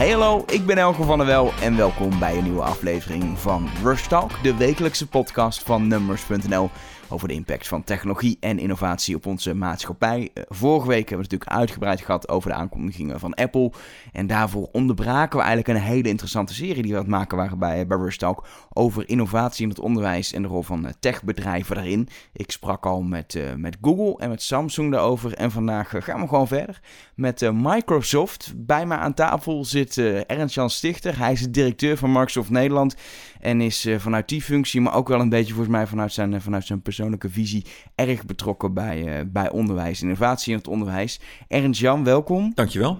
Hey hallo, ik ben Elke van der Wel en welkom bij een nieuwe aflevering van Rush Talk, de wekelijkse podcast van Numbers.nl over de impact van technologie en innovatie op onze maatschappij. Eh, vorige week hebben we het natuurlijk uitgebreid gehad over de aankondigingen van Apple. En daarvoor onderbraken we eigenlijk een hele interessante serie die we aan het maken waren bij, bij Rush Talk over innovatie in het onderwijs en de rol van eh, techbedrijven daarin. Ik sprak al met, met Google en met Samsung daarover en vandaag gaan we gewoon verder met Microsoft. Bij mij aan tafel zit uh, Ernst-Jan Stichter. Hij is de directeur van Microsoft Nederland en is uh, vanuit die functie, maar ook wel een beetje volgens mij vanuit zijn, vanuit zijn persoonlijke visie, erg betrokken bij, bij onderwijs, innovatie in het onderwijs. Ernst-Jan, welkom. Dankjewel.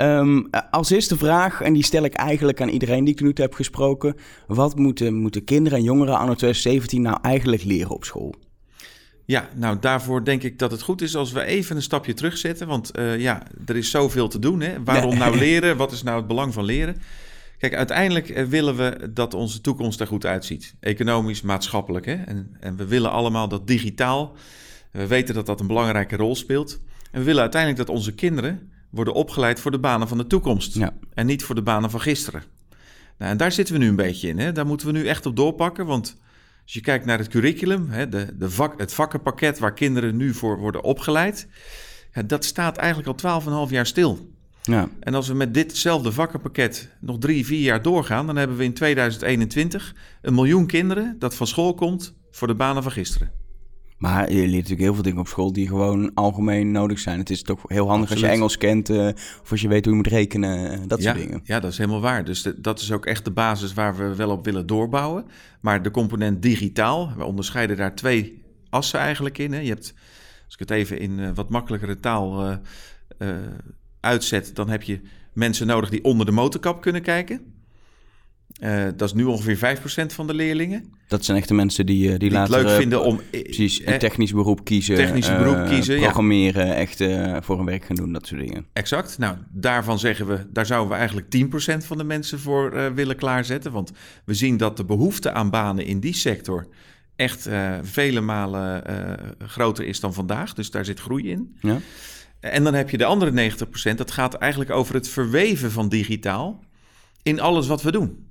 Um, als eerste vraag, en die stel ik eigenlijk aan iedereen die ik nu heb gesproken. Wat moeten, moeten kinderen en jongeren anno 2017 nou eigenlijk leren op school? Ja, nou daarvoor denk ik dat het goed is als we even een stapje terugzetten. Want uh, ja, er is zoveel te doen. Hè? Waarom nee. nou leren? Wat is nou het belang van leren? Kijk, uiteindelijk uh, willen we dat onze toekomst er goed uitziet. Economisch, maatschappelijk. Hè? En, en we willen allemaal dat digitaal. We weten dat dat een belangrijke rol speelt. En we willen uiteindelijk dat onze kinderen worden opgeleid voor de banen van de toekomst. Ja. En niet voor de banen van gisteren. Nou, en daar zitten we nu een beetje in. Hè? Daar moeten we nu echt op doorpakken. Want als je kijkt naar het curriculum, hè, de, de vak, het vakkenpakket waar kinderen nu voor worden opgeleid, ja, dat staat eigenlijk al 12,5 jaar stil. Ja. En als we met ditzelfde vakkenpakket nog drie, vier jaar doorgaan, dan hebben we in 2021 een miljoen kinderen dat van school komt voor de banen van gisteren. Maar je leert natuurlijk heel veel dingen op school die gewoon algemeen nodig zijn. Het is toch heel handig Absoluut. als je Engels kent uh, of als je weet hoe je moet rekenen, dat ja, soort dingen. Ja, dat is helemaal waar. Dus de, dat is ook echt de basis waar we wel op willen doorbouwen. Maar de component digitaal, we onderscheiden daar twee assen eigenlijk in. Hè. Je hebt, als ik het even in uh, wat makkelijkere taal uh, uitzet, dan heb je mensen nodig die onder de motorkap kunnen kijken. Uh, dat is nu ongeveer 5% van de leerlingen. Dat zijn echt de mensen die, die, die later... het leuk vinden om... Precies, een technisch beroep kiezen. Technisch beroep uh, kiezen, Programmeren, ja. echt uh, voor een werk gaan doen, dat soort dingen. Exact. Nou, daarvan zeggen we... Daar zouden we eigenlijk 10% van de mensen voor willen klaarzetten. Want we zien dat de behoefte aan banen in die sector... echt vele malen groter is dan vandaag. Dus daar zit groei in. Ja. En dan heb je de andere 90%. Dat gaat eigenlijk over het verweven van digitaal... in alles wat we doen.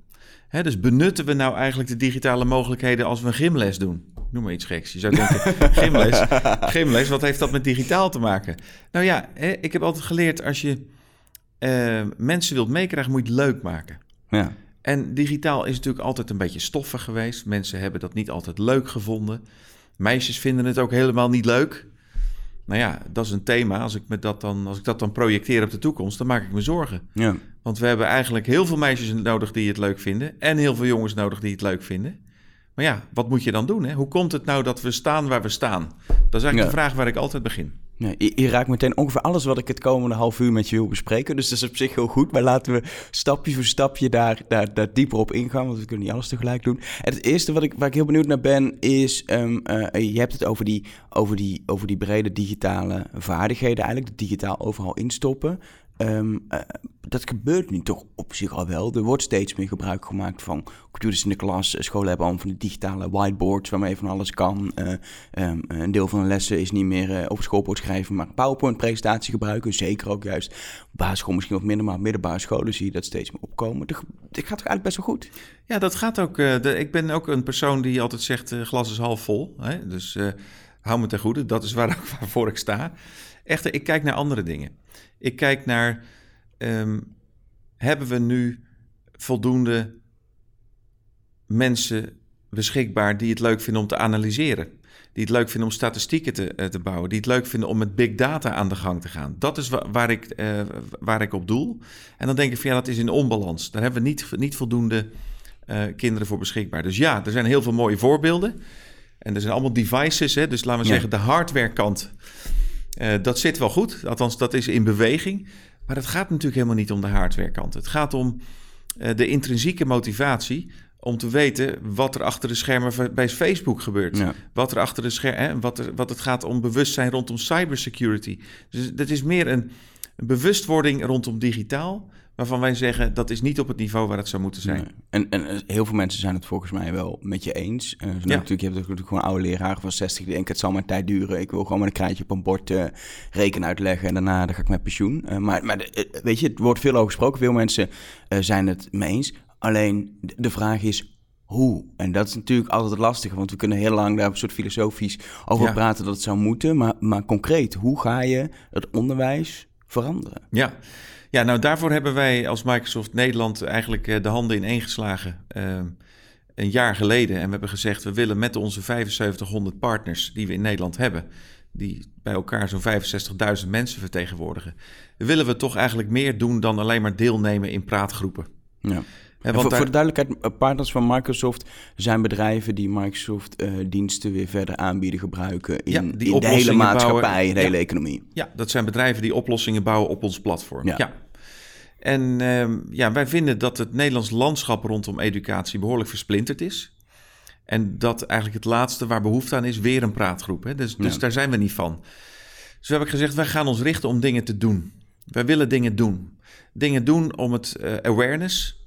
He, dus benutten we nou eigenlijk de digitale mogelijkheden als we een gymles doen? Noem maar iets geks. Je zou denken, gymles, gymles, wat heeft dat met digitaal te maken? Nou ja, he, ik heb altijd geleerd, als je uh, mensen wilt meekrijgen, moet je het leuk maken. Ja. En digitaal is natuurlijk altijd een beetje stoffig geweest. Mensen hebben dat niet altijd leuk gevonden. Meisjes vinden het ook helemaal niet leuk. Nou ja, dat is een thema. Als ik, met dat dan, als ik dat dan projecteer op de toekomst, dan maak ik me zorgen. Ja. Want we hebben eigenlijk heel veel meisjes nodig die het leuk vinden. En heel veel jongens nodig die het leuk vinden. Maar ja, wat moet je dan doen? Hè? Hoe komt het nou dat we staan waar we staan? Dat is eigenlijk ja. de vraag waar ik altijd begin. Je, raakt meteen ongeveer alles wat ik het komende half uur met je wil bespreken. Dus dat is op zich heel goed. Maar laten we stapje voor stapje daar, daar, daar dieper op ingaan. Want we kunnen niet alles tegelijk doen. En het eerste wat ik, waar ik heel benieuwd naar ben, is... Um, uh, je hebt het over die, over, die, over die brede digitale vaardigheden eigenlijk. digitaal overal instoppen. Um, uh, dat gebeurt nu toch op zich al wel. Er wordt steeds meer gebruik gemaakt van computers in de klas. Scholen hebben allemaal van die digitale whiteboards waarmee van alles kan. Uh, um, een deel van de lessen is niet meer uh, op schoolbord schrijven, maar PowerPoint-presentatie gebruiken. Zeker ook juist basisschool misschien wat minder, maar middelbare scholen zie je dat steeds meer opkomen. Dat gaat toch eigenlijk best wel goed? Ja, dat gaat ook. De, ik ben ook een persoon die altijd zegt, glas is half vol. Hè? Dus hou me ten goede, dat is waar, waarvoor ik sta. Echter, ik kijk naar andere dingen. Ik kijk naar, um, hebben we nu voldoende mensen beschikbaar die het leuk vinden om te analyseren? Die het leuk vinden om statistieken te, te bouwen. Die het leuk vinden om met big data aan de gang te gaan. Dat is waar, waar ik, uh, waar ik op doel. En dan denk ik van ja, dat is in onbalans. Daar hebben we niet, niet voldoende uh, kinderen voor beschikbaar. Dus ja, er zijn heel veel mooie voorbeelden. En er zijn allemaal devices. Hè? Dus laten we ja. zeggen, de hardwarekant uh, dat zit wel goed, althans dat is in beweging. Maar het gaat natuurlijk helemaal niet om de hardwarekant. Het gaat om uh, de intrinsieke motivatie om te weten wat er achter de schermen bij Facebook gebeurt. Ja. Wat er achter de schermen, wat, er, wat het gaat om bewustzijn rondom cybersecurity. Dus dat is meer een, een bewustwording rondom digitaal, waarvan wij zeggen dat is niet op het niveau waar het zou moeten zijn. En, en eh, heel veel mensen zijn het volgens mij wel met je eens. Uh, ja. natuurlijk, je hebt natuurlijk gewoon oude leraren van 60 die denken het zal mijn tijd duren. Ik wil gewoon met een krijtje op een bord uh, rekenen uitleggen en daarna dan ga ik met pensioen. maar maar de, weet je, het wordt veel over gesproken. Veel mensen zijn het mee eens. Alleen de vraag is hoe? En dat is natuurlijk altijd lastig, want we kunnen heel lang daar een soort filosofisch over praten dat het zou moeten. Maar, maar concreet, hoe ga je het onderwijs veranderen? Ja. Ja, nou daarvoor hebben wij als Microsoft Nederland eigenlijk eh, de handen ineengeslagen uh, een jaar geleden. En we hebben gezegd, we willen met onze 7500 partners die we in Nederland hebben, die bij elkaar zo'n 65.000 mensen vertegenwoordigen, willen we toch eigenlijk meer doen dan alleen maar deelnemen in praatgroepen. Ja voor, voor, de duidelijkheid, eh, partners van Microsoft zijn bedrijven die Microsoft uh, diensten weer verder aanbieden, gebruiken in, ja, die in de hele maatschappij, bouwen, in de hele economie. Ja, dat zijn bedrijven die oplossingen bouwen op ons platform. Ja. En uh, ja, wij vinden dat het Nederlands landschap rondom educatie behoorlijk versplinterd is. En dat eigenlijk het laatste waar behoefte aan is, weer een praatgroep. Hè? Dus, dus daar zijn we niet van. Dus we hebben gezegd, wij gaan ons richten om dingen te doen. Wij willen dingen doen. Dingen doen om het uh, awareness, eh,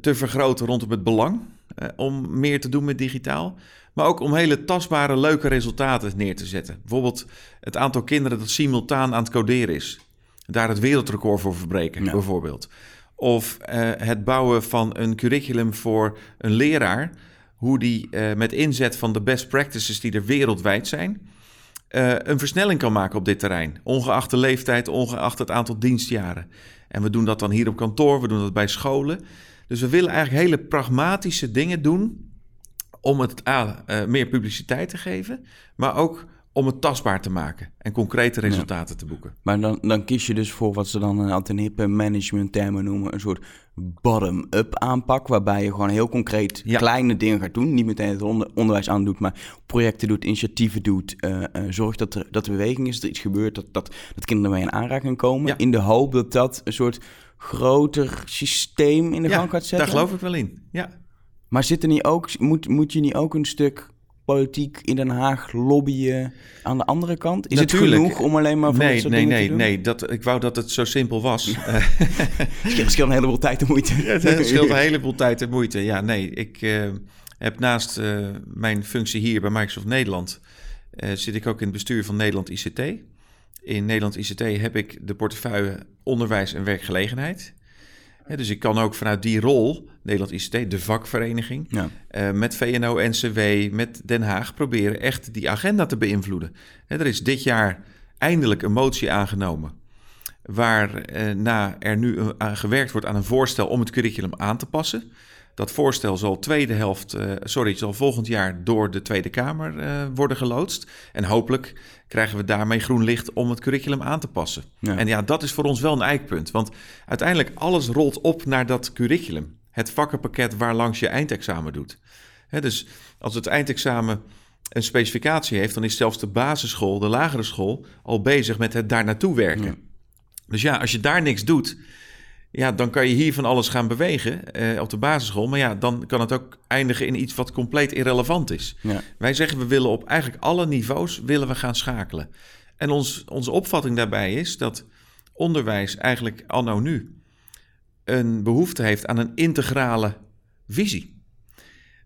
te vergroten rondom het belang. Uh, om meer te doen met digitaal. Maar ook om hele tastbare, leuke resultaten neer te zetten. Bijvoorbeeld het aantal kinderen dat simultaan aan het coderen is. Daar het wereldrecord voor verbreken, bijvoorbeeld. Of uh, het bouwen van een curriculum voor een leraar. Hoe die met inzet van de best practices die er wereldwijd zijn. een versnelling kan maken op dit terrein. Ongeacht de leeftijd, ongeacht het aantal dienstjaren. En we doen dat dan hier op kantoor, we doen dat bij scholen. Dus we willen eigenlijk hele pragmatische dingen doen om het A, uh, meer publiciteit te geven, maar ook om het tastbaar te maken en concrete resultaten te boeken. Maar dan, dan kies je dus voor wat ze dan een altijd hippe management termen noemen, een soort bottom-up aanpak, waarbij je gewoon heel concreet kleine dingen gaat doen, niet meteen het onderwijs aandoet, maar projecten doet, initiatieven doet, uh, uh, zorgt dat er, dat er beweging is, dat er iets gebeurt, dat, dat, dat kinderen mee in aanraking komen, in de hoop dat dat een soort groter systeem in de gang gaat zetten. daar geloof ik wel in, ja. Maar zit er niet ook, moet, moet je niet ook een stuk politiek in Den Haag lobbyen aan de andere kant? Is Natuurlijk. het genoeg om alleen maar van nee, nee, nee, te doen? Nee, dat, ik wou dat het zo simpel was. het scheelt een heleboel tijd en moeite. het scheelt een heleboel tijd en moeite. Ja, nee, ik uh, heb naast uh, mijn functie hier bij Microsoft Nederland... Uh, zit ik ook in het bestuur van Nederland ICT. In Nederland ICT heb ik de portefeuille onderwijs en werkgelegenheid dus ik kan ook vanuit die rol, Nederland ICT, de vakvereniging, ja. uh, met VNO-NCW, met Den Haag, proberen echt die agenda te beïnvloeden. er is dit jaar eindelijk een motie aangenomen waarna uh, er nu aan gewerkt wordt aan een voorstel om het curriculum aan te passen. Dat voorstel zal tweede helft, uh, sorry, zal volgend jaar door de Tweede Kamer uh, worden geloodst. En hopelijk krijgen we daarmee groen licht om het curriculum aan te passen. En ja, dat is voor ons wel een eikpunt. Want uiteindelijk alles rolt op naar dat curriculum. Het vakkenpakket waar langs je eindexamen doet. dus als het eindexamen een specificatie heeft, dan is zelfs de basisschool, de lagere school, al bezig met het daar naartoe werken. Dus ja, als je daar niks doet, ja, dan kan je hier van alles gaan bewegen eh, op de basisschool. Maar ja, dan kan het ook eindigen in iets wat compleet irrelevant is. Ja. Wij zeggen we willen op eigenlijk alle niveaus willen we gaan schakelen. En ons, onze opvatting daarbij is dat onderwijs eigenlijk anno nu een behoefte heeft aan een integrale visie.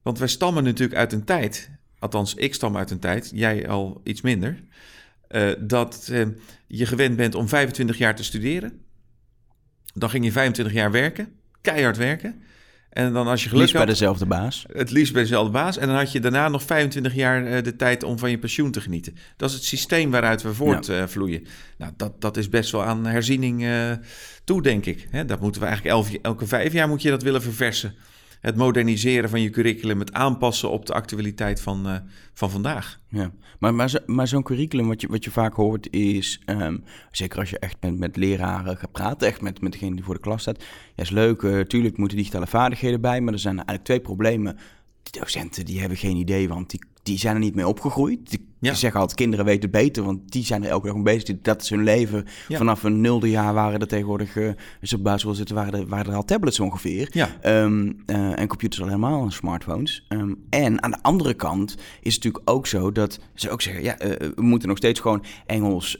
Want wij stammen natuurlijk uit een tijd, althans ik stam uit een tijd, jij al iets minder, uh, dat uh, je gewend bent om 25 jaar te studeren dan ging je 25 jaar werken, keihard werken. En dan als je geluk liefst bij dezelfde baas. Het liefst bij dezelfde baas. En dan had je daarna nog 25 jaar uh, de tijd om van je pensioen te genieten. Dat is het systeem waaruit we voortvloeien. Ja. Nou, dat, dat is best wel aan herziening uh, toe, denk ik. Dat moeten we eigenlijk elf, elke vijf jaar moet je dat willen verversen het moderniseren van je curriculum, het aanpassen op de actualiteit van, uh, van vandaag. Ja, maar, maar, maar zo'n curriculum, wat je, wat je vaak hoort, is, um, zeker als je echt met, met leraren gaat praten, echt met, met degene die voor de klas staat. Ja, is leuk, uh, moeten digitale vaardigheden bij, maar er zijn eigenlijk twee problemen. Die docenten die hebben geen idee, want die die zijn er niet mee opgegroeid. Die Ja. Ik zeg altijd, kinderen weten beter, want die zijn er elke dag mee bezig. Dat is hun leven. Ja. Vanaf een nulde jaar waren er tegenwoordig, eh, als ze op basisschool zitten, waren er, waren er al tablets ongeveer. Ja. Ehm, eh, en computers al helemaal, en smartphones. Ehm, en aan de andere kant is het natuurlijk ook zo dat ze ook zeggen... ja, eh, we moeten nog steeds gewoon Engels,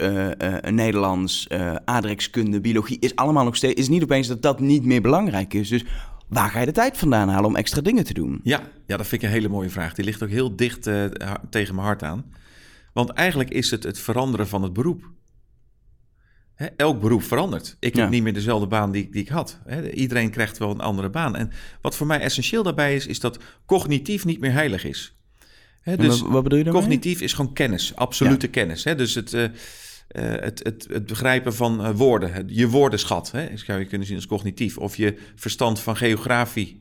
Nederlands, aardrijkskunde, biologie... is allemaal nog steeds... is niet opeens dat dat niet meer belangrijk is. Dus waar ga je de tijd vandaan halen om extra dingen te doen? Ja, ja, dat vind ik een hele mooie vraag. Die ligt ook heel dicht eh, tegen mijn hart aan. Want eigenlijk is het het veranderen van het beroep. Hè, elk beroep verandert. Ik Ja. heb niet meer dezelfde baan die, die ik had. Hè, iedereen krijgt wel een andere baan. En wat voor mij essentieel daarbij is, is dat cognitief niet meer heilig is. Hè, dus wat, wat bedoel je daarmee? cognitief is gewoon kennis, absolute kennis. Hè? Dus het, eh, eh, het, het, het begrijpen van eh, woorden, je woordenschat, hè? zou je kunnen zien als cognitief. Of je verstand van geografie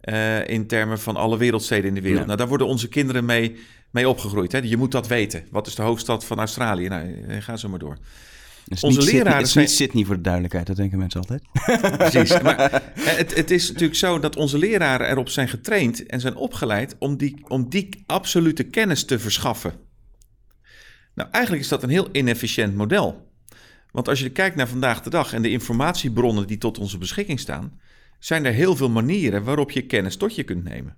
eh, in termen van alle wereldsteden in de wereld. Ja. Nou, daar worden onze kinderen mee, mee opgegroeid. Hè? Je moet dat weten. Wat is de hoofdstad van Australië? Nou, ga zo maar door. Onze niet Sydney- leraren Het is niet Sydney voor de duidelijkheid, dat denken mensen altijd. Precies. Maar het, het is natuurlijk zo dat onze leraren erop zijn getraind en zijn opgeleid om die, om die absolute kennis te verschaffen. Nou, eigenlijk is dat een heel inefficiënt model. Want als je kijkt naar vandaag de dag en de informatiebronnen die tot onze beschikking staan, zijn er heel veel manieren waarop je kennis tot je kunt nemen.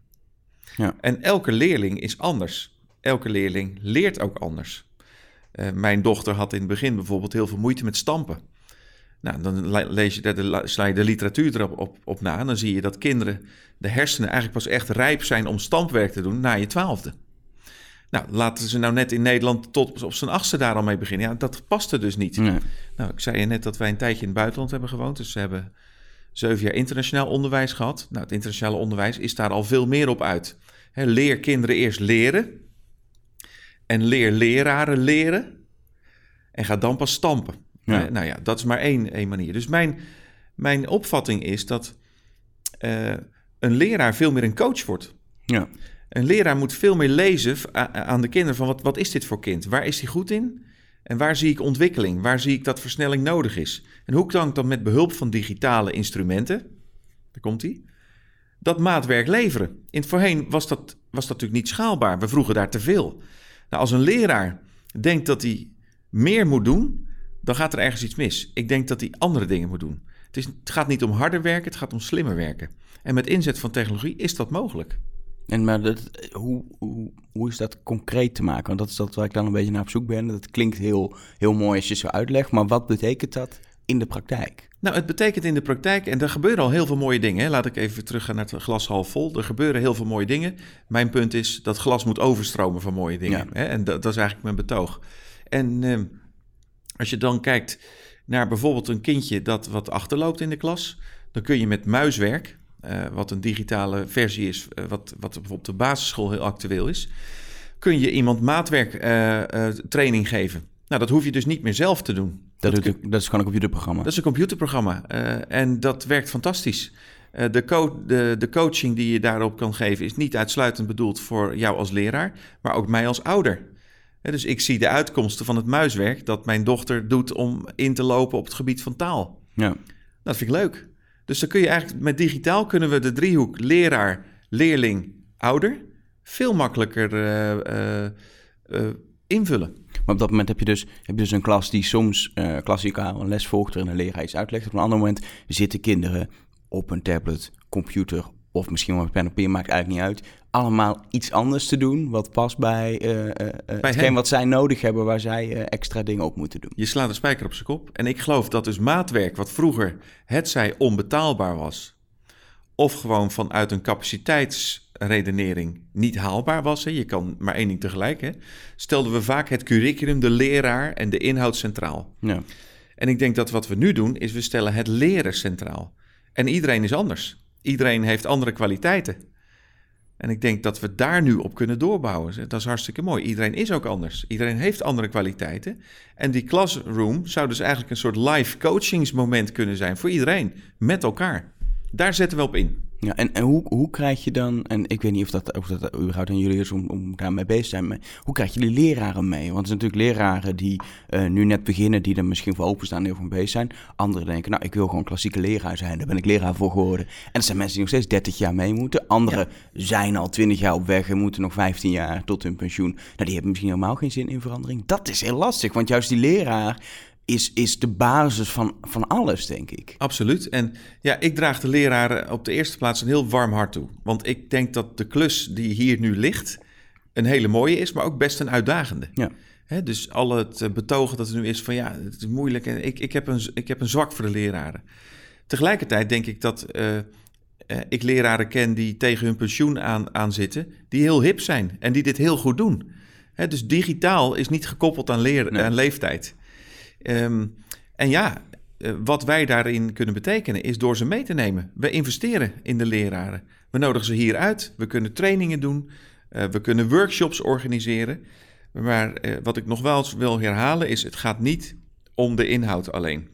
Ja. En elke leerling is anders. Elke leerling leert ook anders. Eh, mijn dochter had in het begin bijvoorbeeld heel veel moeite met stampen. Nou, dan le- lees je, de, sla je de literatuur erop op, op na. En dan zie je dat kinderen, de hersenen eigenlijk pas echt rijp zijn om stampwerk te doen na je twaalfde. Nou, laten ze nou net in Nederland tot op zijn achtste daar al mee beginnen. Ja, dat paste dus niet. Nee. Nou, ik zei je net dat wij een tijdje in het buitenland hebben gewoond. Dus we hebben zeven jaar internationaal onderwijs gehad. Nou, het internationale onderwijs is daar al veel meer op uit. Leer kinderen eerst leren. En leer leraren leren. En ga dan pas stampen. Ja. Hè, nou ja, dat is maar één, één manier. Dus mijn, mijn opvatting is dat eh, een leraar veel meer een coach wordt. Ja. Een leraar moet veel meer lezen aan de kinderen van wat, wat is dit voor kind? Waar is hij goed in? En waar zie ik ontwikkeling? Waar zie ik dat versnelling nodig is? En hoe kan ik dan met behulp van digitale instrumenten, daar komt hij, dat maatwerk leveren? In het voorheen was dat, was dat natuurlijk niet schaalbaar. We vroegen daar te veel. Nou, als een leraar denkt dat hij meer moet doen, dan gaat er ergens iets mis. Ik denk dat hij andere dingen moet doen. Het, is, het gaat niet om harder werken, het gaat om slimmer werken. En met inzet van technologie is dat mogelijk. En maar dat, hoe, hoe, hoe is dat concreet te maken? Want dat is dat waar ik dan een beetje naar op zoek ben. Dat klinkt heel, heel mooi als je zo uitlegt, maar wat betekent dat in de praktijk? Nou, het betekent in de praktijk, en er gebeuren al heel veel mooie dingen. Hè. Laat ik even teruggaan naar het glas half vol. Er gebeuren heel veel mooie dingen. Mijn punt is dat glas moet overstromen van mooie dingen. Ja. Hè. En dat, dat is eigenlijk mijn betoog. En ehm, als je dan kijkt naar bijvoorbeeld een kindje dat wat achterloopt in de klas, dan kun je met muiswerk, eh, wat een digitale versie is, eh, wat, wat bijvoorbeeld de basisschool heel actueel is, kun je iemand maatwerk eh, training geven. Nou, dat hoef je dus niet meer zelf te doen. Dat, kun- doet, dat is gewoon een computerprogramma. dat is een computerprogramma en dat werkt fantastisch. De, co- de, de coaching die je daarop kan geven is niet uitsluitend bedoeld voor jou als leraar, maar ook mij als ouder. Dus ik zie de uitkomsten van het muiswerk dat mijn dochter doet om in te lopen op het gebied van taal. ja. Dat vind ik leuk. Dus dan kun je eigenlijk met digitaal kunnen we de driehoek leraar, leerling, ouder veel makkelijker eh, eh, eh, invullen. Maar op dat moment heb je dus, heb je dus een klas die soms eh klassikaal een les volgt waarin een leraar iets uitlegt. Op een ander moment zitten kinderen op een tablet, computer of misschien wel een pen en papier, maakt eigenlijk niet uit. Allemaal iets anders te doen wat past bij, eh, eh, hetgeen hen. wat zij nodig hebben, waar zij extra dingen op moeten doen. Je slaat de spijker op zijn kop. En ik geloof dat dus maatwerk, wat vroeger hetzij onbetaalbaar was, of gewoon vanuit een capaciteitsredenering niet haalbaar was. Hè. Je kan maar één ding tegelijk. Hè. Stelden we vaak het curriculum, de leraar en de inhoud centraal. Ja. En ik denk dat wat we nu doen, is we stellen het leren centraal. En iedereen is anders. Iedereen heeft andere kwaliteiten. En ik denk dat we daar nu op kunnen doorbouwen. Dat is hartstikke mooi. Iedereen is ook anders. Iedereen heeft andere kwaliteiten. En die classroom zou dus eigenlijk een soort live coachingsmoment kunnen zijn voor iedereen, met elkaar. Daar zetten we op in. Ja, en, en hoe, hoe krijg je dan, en ik weet niet of dat, of dat überhaupt aan jullie is om, om daarmee bezig te zijn, maar hoe krijg je die leraren mee? Want er zijn natuurlijk leraren die uh, nu net beginnen, die er misschien voor openstaan, heel van bezig zijn. Anderen denken, nou, ik wil gewoon klassieke leraar zijn, daar ben ik leraar voor geworden. En er zijn mensen die nog steeds 30 jaar mee moeten. Anderen zijn al 20 jaar op weg en moeten nog 15 jaar tot hun pensioen. Nou, die hebben misschien helemaal geen zin in verandering. Dat is heel lastig, want juist die leraar is, is de basis van, van alles, denk ik. Absoluut. En ja, ik draag de leraren op de eerste plaats een heel warm hart toe. Want ik denk dat de klus die hier nu ligt een hele mooie is, maar ook best een uitdagende. Ja. dus al het eh, betogen dat er nu is van ja, het is moeilijk en ik, ik, heb, een, ik heb een zwak voor de leraren. Tegelijkertijd denk ik dat uh, uh, ik leraren ken die tegen hun pensioen aan, aan zitten, die heel hip zijn en die dit heel goed doen. dus digitaal is niet gekoppeld aan, leer, aan leeftijd. Ehm, en ja, eh, wat wij daarin kunnen betekenen is door ze mee te nemen. We investeren in de leraren. We nodigen ze hier uit. We kunnen trainingen doen. Uh, we kunnen workshops organiseren. Maar uh, wat ik nog wel eens wil herhalen is: het gaat niet om de inhoud alleen.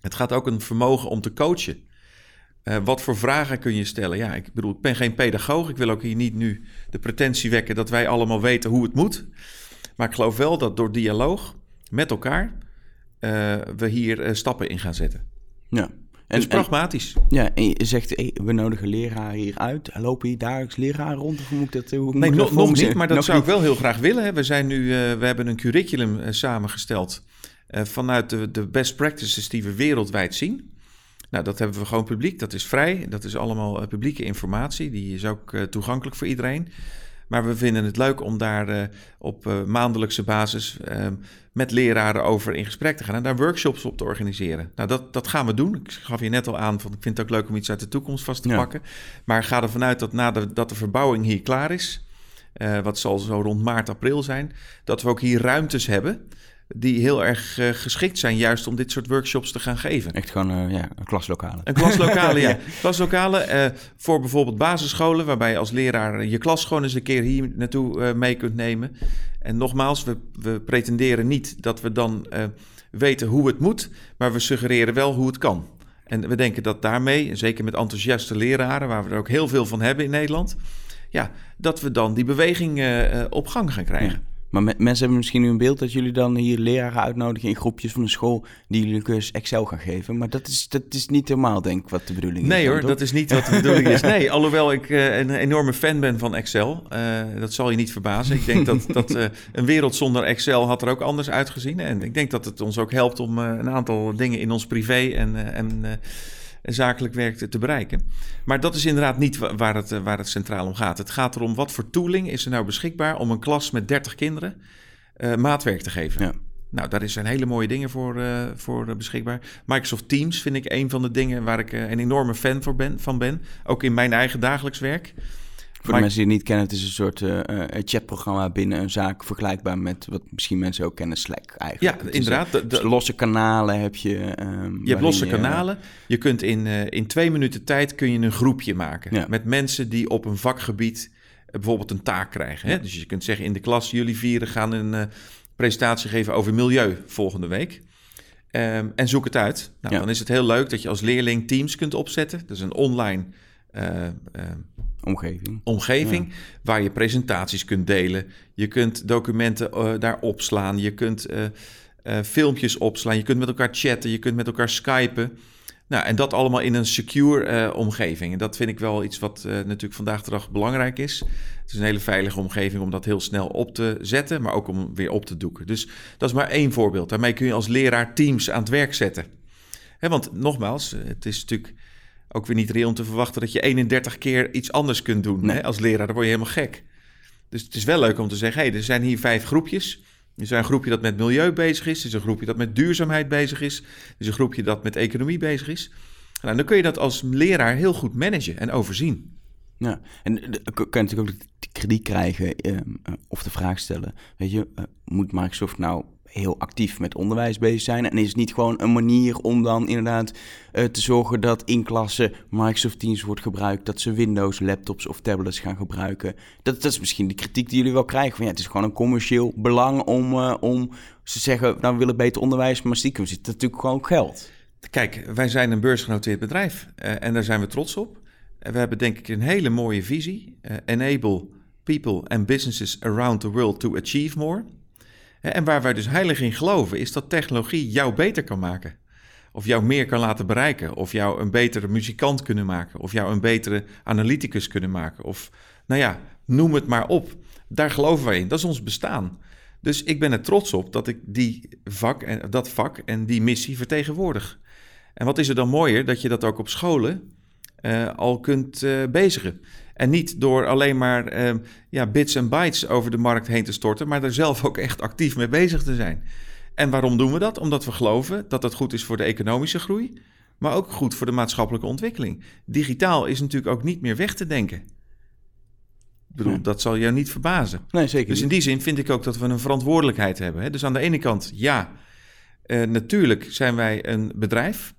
Het gaat ook een vermogen om te coachen. Wat voor vragen kun je stellen? Ja, ik bedoel, ik ben geen pedagoog. Ik wil ook hier niet nu de pretentie wekken dat wij allemaal weten hoe het moet. Maar ik geloof wel dat door dialoog met elkaar we hier uh, stappen in gaan zetten. Ja. En, dus pragmatisch. En, ja, en je zegt, hey, we nodigen leraren hier uit. Lopen hier dagelijks leraren rond? Of moet ik dat, hoe nee, nog, nog niet, maar dat zou ik wel heel graag willen. Hè. We, zijn nu, uh, we hebben een curriculum samengesteld vanuit de, de best practices die we wereldwijd zien. Nou, dat hebben we gewoon publiek. Dat is vrij. Dat is allemaal publieke informatie. Die is ook toegankelijk voor iedereen. Maar we vinden het leuk om daar op maandelijkse basis uh, met leraren over in gesprek te gaan en daar workshops op te organiseren. Nou, dat, dat gaan we doen. Ik gaf je net al aan, van, ik vind het ook leuk om iets uit de toekomst vast te ja. pakken. Maar ga ervan uit dat nadat de verbouwing hier klaar is, wat zal zo rond maart, april zijn, dat we ook hier ruimtes hebben die heel erg uh, geschikt zijn juist om dit soort workshops te gaan geven. Echt gewoon uh, ja, een klaslokale. Een klaslokale, ja. Klaslokale uh, voor bijvoorbeeld basisscholen, waarbij je als leraar je klas gewoon eens een keer hier naartoe mee kunt nemen. En nogmaals, we, we pretenderen niet dat we dan weten hoe het moet, maar we suggereren wel hoe het kan. En we denken dat daarmee, zeker met enthousiaste leraren, waar we er ook heel veel van hebben in Nederland, ja, dat we dan die beweging op gang gaan krijgen. Ja. Maar mensen hebben misschien nu een beeld dat jullie dan hier leraren uitnodigen in groepjes van een school die jullie een cursus Excel gaan geven. Maar dat is, dat is niet helemaal, denk ik, wat de bedoeling is. Nee hoor, dat is niet wat de bedoeling is. Nee, alhoewel ik uh, een enorme fan ben van Excel. Uh, dat zal je niet verbazen. Ik denk dat, dat uh, een wereld zonder Excel had er ook anders uitgezien. En ik denk dat het ons ook helpt om een aantal dingen in ons privé en, en zakelijk werk te, bereiken. Maar dat is inderdaad niet waar het, eh, waar het centraal om gaat. Het gaat erom wat voor tooling is er nou beschikbaar om een klas met 30 kinderen uh, maatwerk te geven. Ja. Nou, daar zijn hele mooie dingen voor, uh, voor beschikbaar. Microsoft Teams vind ik een van de dingen waar ik een enorme fan voor ben, van ben. Ook in mijn eigen dagelijks werk. Voor de mensen die het niet kennen, het is een soort uh, chatprogramma binnen een zaak vergelijkbaar met wat misschien mensen ook kennen, Slack eigenlijk. Ja, inderdaad. de, de, losse kanalen heb je. Um, je hebt losse je, kanalen. Je kunt in, uh, in twee minuten tijd kun je een groepje maken ja. met mensen die op een vakgebied bijvoorbeeld een taak krijgen. Hè? Dus je kunt zeggen in de klas, jullie vieren gaan een presentatie geven over milieu volgende week. Um, en zoek het uit. Nou, ja. Dan is het heel leuk dat je als leerling teams kunt opzetten. Dat is een online omgeving, omgeving ja. waar je presentaties kunt delen. Je kunt documenten uh, daar opslaan. Je kunt filmpjes opslaan. Je kunt met elkaar chatten. Je kunt met elkaar skypen. Nou, en dat allemaal in een secure omgeving. En dat vind ik wel iets wat natuurlijk vandaag de dag belangrijk is. Het is een hele veilige omgeving om dat heel snel op te zetten, maar ook om weer op te doeken. Dus dat is maar één voorbeeld. Daarmee kun je als leraar teams aan het werk zetten. He, want nogmaals, het is natuurlijk ook weer niet reëel om te verwachten dat je 31 keer iets anders kunt doen nee. hè, als leraar. Dan word je helemaal gek. Dus het is wel leuk om te zeggen, hey, er zijn hier vijf groepjes. Er is een groepje dat met milieu bezig is. Er is een groepje dat met duurzaamheid bezig is. Er is een groepje dat met economie bezig is. Nou, dan kun je dat als leraar heel goed managen en overzien. Ja, en dan kan je natuurlijk ook de krediet krijgen uh, of de vraag stellen. Weet je, uh, moet Microsoft nou heel actief met onderwijs bezig zijn. En is het niet gewoon een manier om dan inderdaad uh, te zorgen dat in klassen Microsoft Teams wordt gebruikt, dat ze Windows, laptops of tablets gaan gebruiken. Dat, is misschien de kritiek die jullie wel krijgen. Van, ja, het is gewoon een commercieel belang om, uh, om ze zeggen, nou willen beter onderwijs, maar stiekem zit natuurlijk gewoon geld. Kijk, wij zijn een beursgenoteerd bedrijf uh, en daar zijn we trots op. We hebben denk ik een hele mooie visie. Enable people and businesses around the world to achieve more. En waar wij dus heilig in geloven, is dat technologie jou beter kan maken. Of jou meer kan laten bereiken. Of jou een betere muzikant kunnen maken. Of jou een betere analyticus kunnen maken. Of, nou ja, noem het maar op. Daar geloven wij in. Dat is ons bestaan. Dus ik ben er trots op dat ik die vak en, dat vak en die missie vertegenwoordig. En wat is er dan mooier dat je dat ook op scholen uh, al kunt uh, bezigen. En niet door alleen maar uh, ja, bits en bytes over de markt heen te storten, maar er zelf ook echt actief mee bezig te zijn. En waarom doen we dat? Omdat we geloven dat dat goed is voor de economische groei, maar ook goed voor de maatschappelijke ontwikkeling. Digitaal is natuurlijk ook niet meer weg te denken. Ik bedoel, dat zal jou niet verbazen. Nee, zeker. Dus in die zin vind ik ook dat we een verantwoordelijkheid hebben. Hè? Dus aan de ene kant, ja, natuurlijk zijn wij een bedrijf.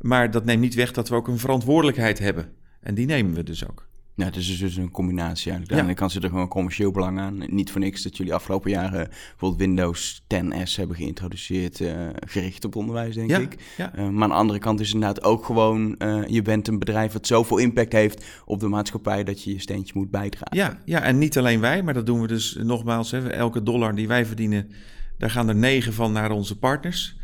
Maar dat neemt niet weg dat we ook een verantwoordelijkheid hebben. En die nemen we dus ook. Ja, het is dus een combinatie eigenlijk. Aan de ene kant zit er gewoon commercieel belang aan. Niet voor niks dat jullie afgelopen jaren bijvoorbeeld Windows 10S hebben geïntroduceerd, uh, gericht op onderwijs, denk ja, ik. Ja. Uh, maar aan de andere kant is het inderdaad ook gewoon, uh, je bent een bedrijf wat zoveel impact heeft op de maatschappij dat je je steentje moet bijdragen. Ja, ja, en niet alleen wij, maar dat doen we dus nogmaals. Hè, elke dollar die wij verdienen, daar gaan er negen van naar onze partners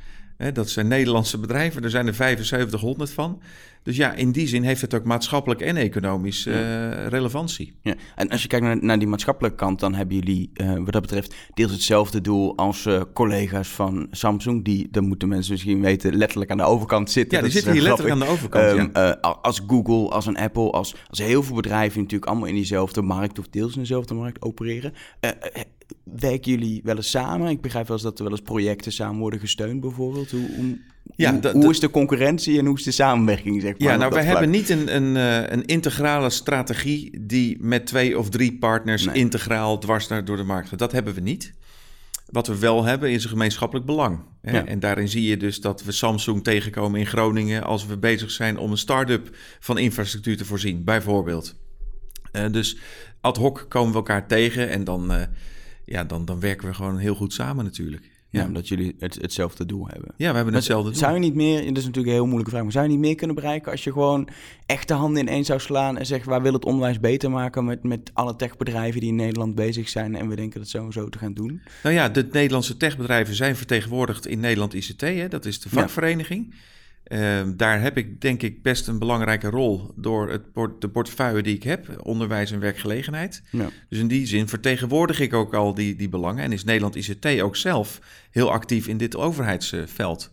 dat zijn Nederlandse bedrijven, er zijn er 7500 van. Dus ja, in die zin heeft het ook maatschappelijk en economisch uh, relevantie. Ja. En als je kijkt naar, naar die maatschappelijke kant, dan hebben jullie uh, wat dat betreft deels hetzelfde doel als uh, collega's van Samsung. Die, dan moeten mensen misschien weten, letterlijk aan de overkant zitten. Ja, die zitten hier letterlijk aan de overkant. Um, ja. als Google, als een Apple, als, als heel veel bedrijven natuurlijk allemaal in diezelfde markt of deels in dezelfde markt opereren werken jullie wel eens samen? Ik begrijp wel eens dat er wel eens projecten samen worden gesteund, bijvoorbeeld. Hoe, hoe, ja, hoe, hoe is de concurrentie en hoe is de samenwerking? Zeg maar, ja, nou, wij hebben niet een, een, een, integrale strategie die met twee of drie partners nee. integraal dwars naar, door de markt gaat. Dat hebben we niet. Wat we wel hebben is een gemeenschappelijk belang. Hè? Ja. En daarin zie je dus dat we Samsung tegenkomen in Groningen als we bezig zijn om een start-up van infrastructuur te voorzien, bijvoorbeeld. Uh, dus ad hoc komen we elkaar tegen en dan. Uh, ja, dan, dan werken we gewoon heel goed samen natuurlijk. Ja, omdat jullie het, hetzelfde doel hebben. Ja, we hebben hetzelfde doel. Zou je niet meer, dat is natuurlijk een heel moeilijke vraag, maar zou je niet meer kunnen bereiken als je gewoon echt de handen in één zou slaan en zegt, waar wil het onderwijs beter maken met, met alle techbedrijven die in Nederland bezig zijn en we denken dat zo en zo te gaan doen? Nou ja, de Nederlandse techbedrijven zijn vertegenwoordigd in Nederland ICT, hè? dat is de vakvereniging. Ja. Uh, daar heb ik denk ik best een belangrijke rol door het port de portefeuille die ik heb, onderwijs en werkgelegenheid. Ja. Dus in die zin vertegenwoordig ik ook al die, die belangen en is Nederland ICT ook zelf heel actief in dit overheidsveld.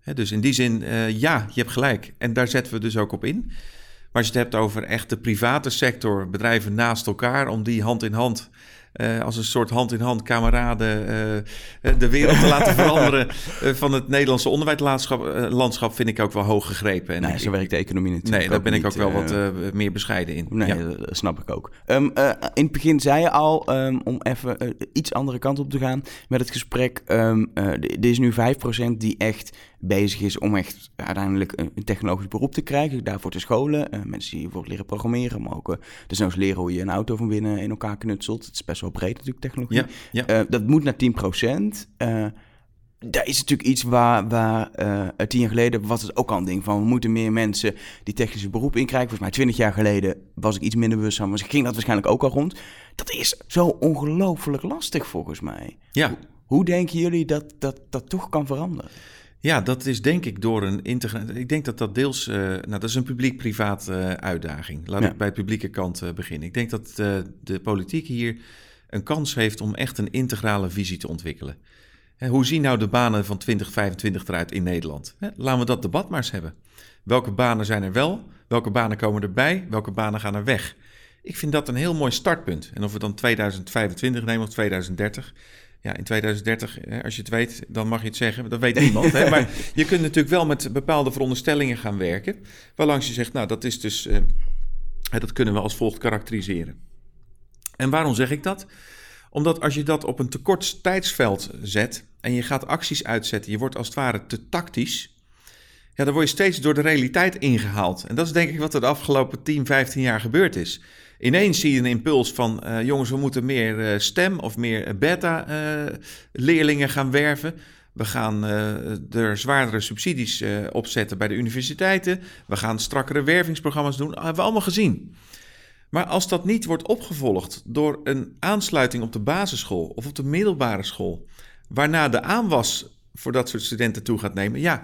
He, dus in die zin, uh, ja, je hebt gelijk. En daar zetten we dus ook op in. Maar als je het hebt over echt de private sector, bedrijven naast elkaar, om die hand in hand uh, als een soort hand-in-hand kameraden uh, de wereld te laten veranderen uh, van het Nederlandse onderwijslandschap landschap vind ik ook wel hoog gegrepen. En nee, ik, zo werkt de economie natuurlijk. Nee, daar ben ik ook wel wat meer bescheiden in. Nee, ja. dat snap ik ook. Um, in het begin zei je al, um, om even iets andere kant op te gaan met het gesprek. Um, er is nu 5% die echt bezig is om echt uiteindelijk een, technologisch beroep te krijgen. Daarvoor te scholen. Mensen die bijvoorbeeld leren programmeren, maar ook dus leren hoe je een auto van binnen in elkaar knutselt. Het is best wel breed natuurlijk, technologie. Ja, ja. Uh, dat moet naar 10%. daar is natuurlijk iets waar, waar tien jaar geleden was het ook al een ding van... we moeten meer mensen die technische beroepen inkrijgen. Volgens mij twintig jaar geleden was ik iets minder bewust van... maar ging dat waarschijnlijk ook al rond. Dat is zo ongelooflijk lastig volgens mij. Ja. Hoe, hoe denken jullie dat dat, dat toch kan veranderen? Ja, dat is denk ik door een integratie. Ik denk dat dat deels. Uh, nou, dat is een publiek-privaat uh, uitdaging. Laat ja. ik bij de publieke kant uh, beginnen. Ik denk dat de politiek hier een kans heeft om echt een integrale visie te ontwikkelen. Hoe zien nou de banen van 2025 eruit in Nederland? Laten we dat debat maar eens hebben. Welke banen zijn er wel? Welke banen komen erbij? Welke banen gaan er weg? Ik vind dat een heel mooi startpunt. En of we dan 2025 nemen of 2030 ja, in 2030, als je het weet, dan mag je het zeggen. Dat weet niemand. hè? Maar je kunt natuurlijk wel met bepaalde veronderstellingen gaan werken. Waarlangs je zegt, nou, dat is dus. Uh, dat kunnen we als volgt karakteriseren. En waarom zeg ik dat? Omdat als je dat op een te kort tijdsveld zet en je gaat acties uitzetten, je wordt als het ware te tactisch. Ja, dan word je steeds door de realiteit ingehaald. En dat is denk ik wat er de afgelopen 10, 15 jaar gebeurd is. Ineens zie je een impuls van, uh, jongens, we moeten meer uh, stem of meer beta-leerlingen gaan werven. We gaan er zwaardere subsidies opzetten bij de universiteiten. We gaan strakkere wervingsprogramma's doen. Dat hebben we allemaal gezien. Maar als dat niet wordt opgevolgd door een aansluiting op de basisschool of op de middelbare school, waarna de aanwas voor dat soort studenten toe gaat nemen, ja,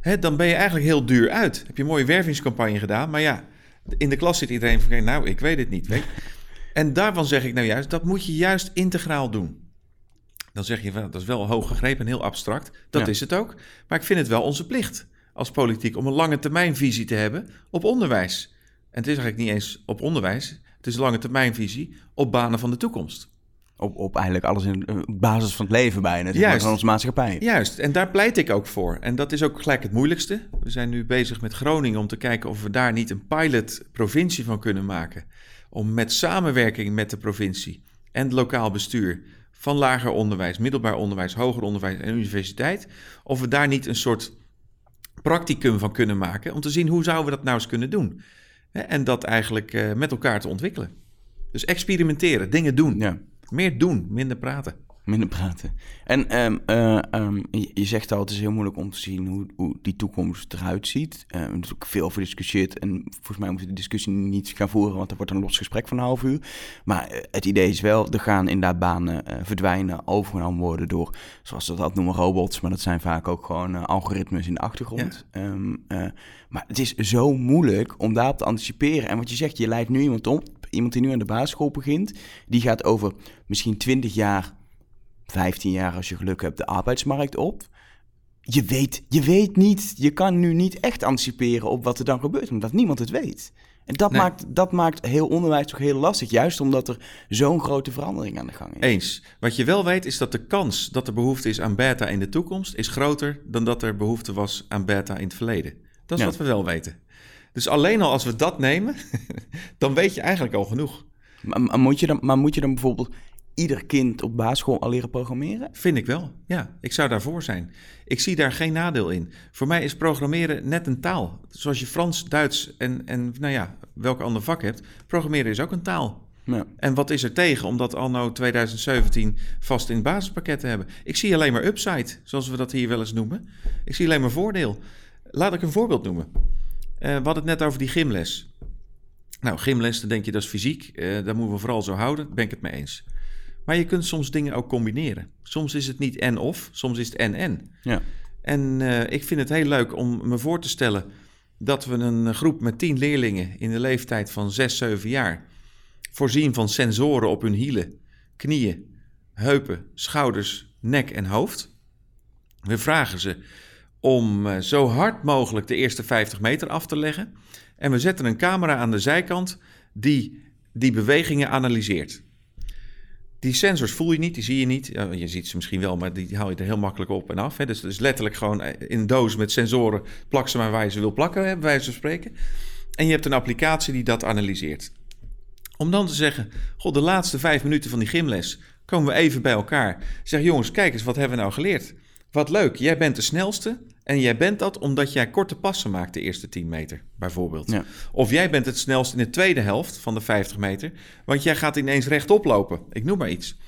hè, dan ben je eigenlijk heel duur uit. Heb je een mooie wervingscampagne gedaan, maar ja, in de klas zit iedereen van, nou, ik weet het niet. Weet. En daarvan zeg ik nou juist, dat moet je juist integraal doen. Dan zeg je, dat is wel hoog gegrepen en heel abstract. Dat is het ook. Maar ik vind het wel onze plicht als politiek om een lange termijnvisie te hebben op onderwijs. En het is eigenlijk niet eens op onderwijs, het is lange termijnvisie op banen van de toekomst. Op, op eigenlijk alles in uh, basis van het leven bijna, Juist. van onze maatschappij. Juist, en daar pleit ik ook voor. En dat is ook gelijk het moeilijkste. We zijn nu bezig met Groningen om te kijken of we daar niet een pilot-provincie van kunnen maken. Om met samenwerking met de provincie en het lokaal bestuur van lager onderwijs, middelbaar onderwijs, hoger onderwijs en universiteit, of we daar niet een soort practicum van kunnen maken om te zien hoe zouden we dat nou eens kunnen doen. En dat eigenlijk uh, met elkaar te ontwikkelen. Dus experimenteren, dingen doen. Ja. Meer doen, minder praten. Minder praten. En um, uh, um, je, je, zegt al, het is heel moeilijk om te zien hoe, hoe die toekomst eruit ziet. Uh, er is ook veel over gediscussieerd. En volgens mij moeten we de discussie niet gaan voeren, want er wordt een los gesprek van een half uur. Maar uh, het idee is wel, er gaan inderdaad banen verdwijnen, overgenomen worden door, zoals ze dat noemen, robots. Maar dat zijn vaak ook gewoon algoritmes in de achtergrond. Ja. Um, maar het is zo moeilijk om daarop te anticiperen. En wat je zegt, je leidt nu iemand op, iemand die nu aan de basisschool begint, die gaat over misschien 20 jaar 15 jaar als je geluk hebt de arbeidsmarkt op. Je weet, je weet niet, je kan nu niet echt anticiperen op wat er dan gebeurt, omdat niemand het weet. En dat, maakt, dat maakt heel onderwijs toch heel lastig, juist omdat er zo'n grote verandering aan de gang is. Eens. Wat je wel weet is dat de kans dat er behoefte is aan beta in de toekomst is groter dan dat er behoefte was aan beta in het verleden. Dat is wat we wel weten. Dus alleen al als we dat nemen, dan weet je eigenlijk al genoeg. Maar, maar, moet je dan, maar moet je dan bijvoorbeeld ieder kind op basisschool al leren programmeren? Vind ik wel, ja. Ik zou daarvoor zijn. Ik zie daar geen nadeel in. Voor mij is programmeren net een taal. Zoals je Frans, Duits en, en nou ja, welk ander vak hebt. Programmeren is ook een taal. Ja. En wat is er tegen om dat anno 2017 vast in het basispakket te hebben? Ik zie alleen maar upside, zoals we dat hier wel eens noemen. Ik zie alleen maar voordeel. Laat ik een voorbeeld noemen. Uh, we hadden het net over die gymles. Nou, gymles, dan denk je dat is fysiek. Uh, daar moeten we vooral zo houden. Ben ik het mee eens. Maar je kunt soms dingen ook combineren. Soms is het niet en-of, soms is het en-en. Ja. En uh, ik vind het heel leuk om me voor te stellen dat we een groep met tien leerlingen in de leeftijd van 6, 7 jaar voorzien van sensoren op hun hielen, knieën, heupen, schouders, nek en hoofd. We vragen ze om uh, zo hard mogelijk de eerste 50 meter af te leggen. En we zetten een camera aan de zijkant die die bewegingen analyseert. Die sensors voel je niet, die zie je niet. Je ziet ze misschien wel, maar die haal je er heel makkelijk op en af. Hè. Dus letterlijk gewoon eh, in een doos met sensoren. Plak ze maar waar je ze wil plakken, bij wijze van spreken. En je hebt een applicatie die dat analyseert. Om dan te zeggen, god, de laatste vijf minuten van die gymles komen we even bij elkaar. Zeg jongens, kijk eens, wat hebben we nou geleerd? Wat leuk, jij bent de snelste en jij bent dat omdat jij korte passen maakt de eerste 10 meter, bijvoorbeeld. Ja. Of jij bent het snelst in de tweede helft van de 50 meter, want jij gaat ineens rechtop lopen. Ik noem maar iets. Dat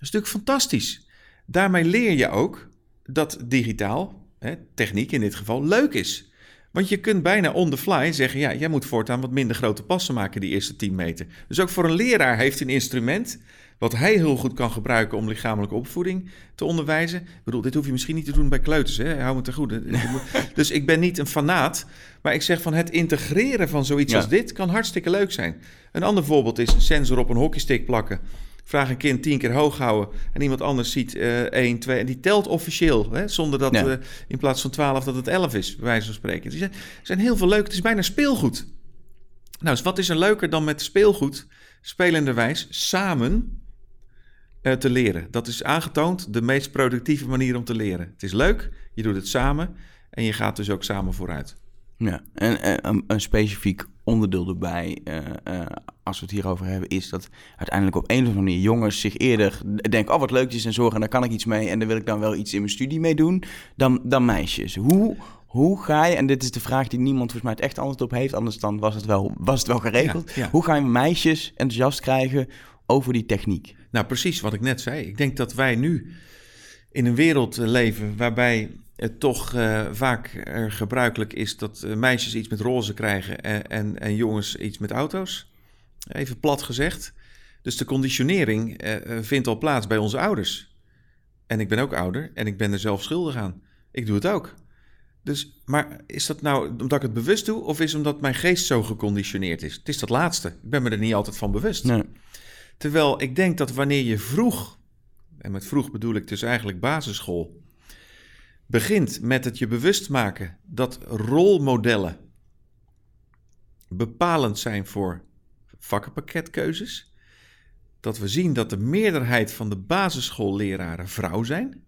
is natuurlijk fantastisch. Daarmee leer je ook dat digitaal, hè, techniek in dit geval, leuk is. Want je kunt bijna on the fly zeggen: ja, jij moet voortaan wat minder grote passen maken die eerste 10 meter. Dus ook voor een leraar heeft een instrument wat hij heel goed kan gebruiken om lichamelijke opvoeding te onderwijzen. Ik bedoel, dit hoef je misschien niet te doen bij kleuters, hè? hou me te goed. dus ik ben niet een fanaat, maar ik zeg van het integreren van zoiets als dit kan hartstikke leuk zijn. Een ander voorbeeld is een sensor op een hockeystick plakken. Vraag een kind tien keer hoog houden en iemand anders ziet uh, 1, 2 en die telt officieel, hè, zonder dat uh, in plaats van 12 dat het 11 is, bij wijze van spreken. Er zijn, heel veel leuk, het is bijna speelgoed. Nou, dus wat is er leuker dan met speelgoed, spelenderwijs, samen te leren. Dat is aangetoond de meest productieve manier om te leren. Het is leuk, je doet het samen en je gaat dus ook samen vooruit. Ja, en, en een, een, specifiek onderdeel erbij, uh, uh, als we het hierover hebben, is dat uiteindelijk op een of andere manier jongens zich eerder denken: oh wat leuk, die sensoren, daar kan ik iets mee en daar wil ik dan wel iets in mijn studie mee doen, dan, dan meisjes. Hoe, hoe ga je, en dit is de vraag die niemand volgens mij het echt antwoord op heeft, anders dan was het wel, was het wel geregeld. Hoe ga je meisjes enthousiast krijgen over die techniek? Nou, precies wat ik net zei. Ik denk dat wij nu in een wereld leven waarbij het toch uh, vaak er gebruikelijk is dat uh, meisjes iets met roze krijgen en, en, en, jongens iets met auto's. Even plat gezegd. Dus de conditionering uh, vindt al plaats bij onze ouders. En ik ben ook ouder en ik ben er zelf schuldig aan. Ik doe het ook. Dus, maar is dat nou omdat ik het bewust doe of is het omdat mijn geest zo geconditioneerd is? Het is dat laatste. Ik ben me er niet altijd van bewust. Nee. Terwijl ik denk dat wanneer je vroeg, en met vroeg bedoel ik dus eigenlijk basisschool, begint met het je bewust maken dat rolmodellen bepalend zijn voor vakkenpakketkeuzes. Dat we zien dat de meerderheid van de basisschoolleraren vrouw zijn.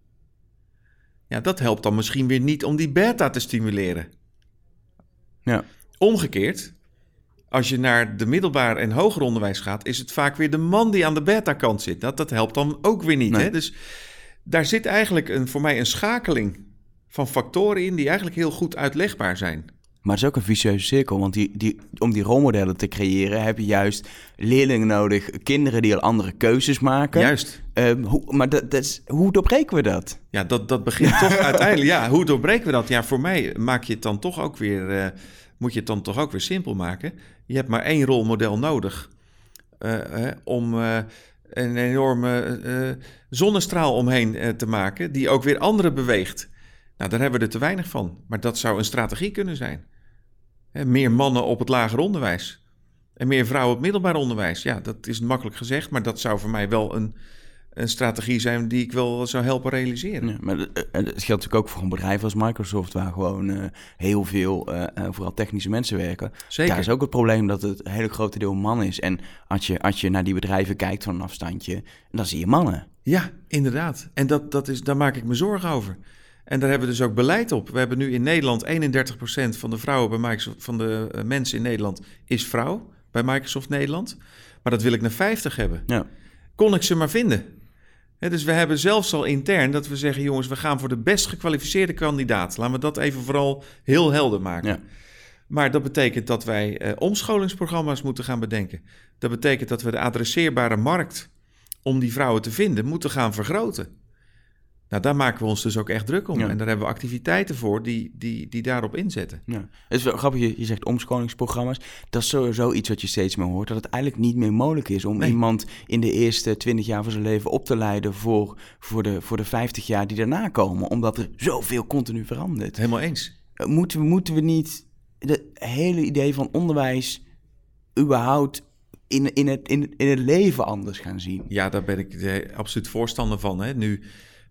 Ja, dat helpt dan misschien weer niet om die beta te stimuleren. Ja. Omgekeerd, als je naar de middelbaar en hoger onderwijs gaat, is het vaak weer de man die aan de beta-kant zit. Dat, dat helpt dan ook weer niet. Nee. Hè? Dus daar zit eigenlijk een, voor mij een schakeling van factoren in die eigenlijk heel goed uitlegbaar zijn. Maar het is ook een vicieuze cirkel, want die, die, om die rolmodellen te creëren heb je juist leerlingen nodig, kinderen die al andere keuzes maken. Juist. Um, hoe, maar dat, dat is, hoe doorbreken we dat? Ja, dat, dat begint toch uiteindelijk. Ja, hoe doorbreken we dat? Ja, voor mij maak je het dan toch ook weer, uh, moet je het dan toch ook weer simpel maken. Je hebt maar één rolmodel nodig uh, om een enorme zonnestraal omheen te maken, die ook weer anderen beweegt. Nou, daar hebben we er te weinig van. Maar dat zou een strategie kunnen zijn. Meer mannen op het lager onderwijs. En meer vrouwen op middelbaar onderwijs. Ja, dat is makkelijk gezegd, maar dat zou voor mij wel een, een strategie zijn die ik wel zou helpen realiseren. Ja, maar het geldt natuurlijk ook voor een bedrijf als Microsoft, waar gewoon uh, heel veel, uh, vooral technische mensen werken. Zeker. Daar is ook het probleem dat het een hele grote deel man is. En als je, als je naar die bedrijven kijkt van een afstandje, dan zie je mannen. Ja, inderdaad. En dat, dat is, daar maak ik me zorgen over. En daar hebben we dus ook beleid op. We hebben nu in Nederland 31% van de vrouwen bij Microsoft, van de mensen in Nederland is vrouw bij Microsoft Nederland. Maar dat wil ik naar 50 hebben. Ja. Kon ik ze maar vinden. He, dus we hebben zelfs al intern dat we zeggen: jongens, we gaan voor de best gekwalificeerde kandidaat. Laten we dat even vooral heel helder maken. Ja. Maar dat betekent dat wij uh, omscholingsprogramma's moeten gaan bedenken. Dat betekent dat we de adresseerbare markt om die vrouwen te vinden moeten gaan vergroten. Nou, daar maken we ons dus ook echt druk om. Ja. En daar hebben we activiteiten voor die, die, die daarop inzetten. Ja. Het is wel grappig, je, je zegt omscholingsprogramma's. Dat is sowieso iets wat je steeds meer hoort. Dat het eigenlijk niet meer mogelijk is om Nee. iemand in de eerste 20 jaar van zijn leven op te leiden voor, voor, de, voor de 50 jaar die daarna komen. Omdat er zoveel continu verandert. Helemaal eens. Eh, Moeten we, moeten we niet het hele idee van onderwijs überhaupt in, in, het, in, in het leven anders gaan zien? Ja, daar ben ik eh, absoluut voorstander van. Hè. Nu,